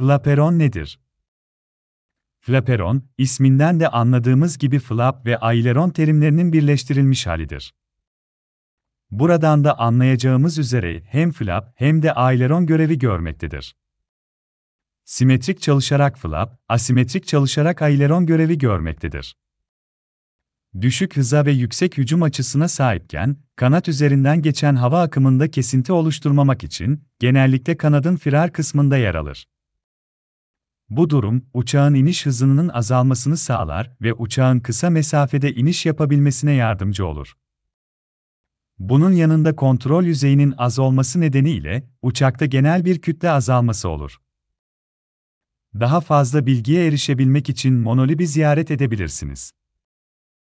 Flaperon nedir? Flaperon, isminden de anladığımız gibi flap ve aileron terimlerinin birleştirilmiş halidir. Buradan da anlayacağımız üzere hem flap hem de aileron görevi görmektedir. Simetrik çalışarak flap, asimetrik çalışarak aileron görevi görmektedir. Düşük hıza ve yüksek hücum açısına sahipken, kanat üzerinden geçen hava akımında kesinti oluşturmamak için, genellikle kanadın firar kısmında yer alır. Bu durum, uçağın iniş hızının azalmasını sağlar ve uçağın kısa mesafede iniş yapabilmesine yardımcı olur. Bunun yanında kontrol yüzeyinin az olması nedeniyle, uçakta genel bir kütle azalması olur. Daha fazla bilgiye erişebilmek için Monolib'i ziyaret edebilirsiniz.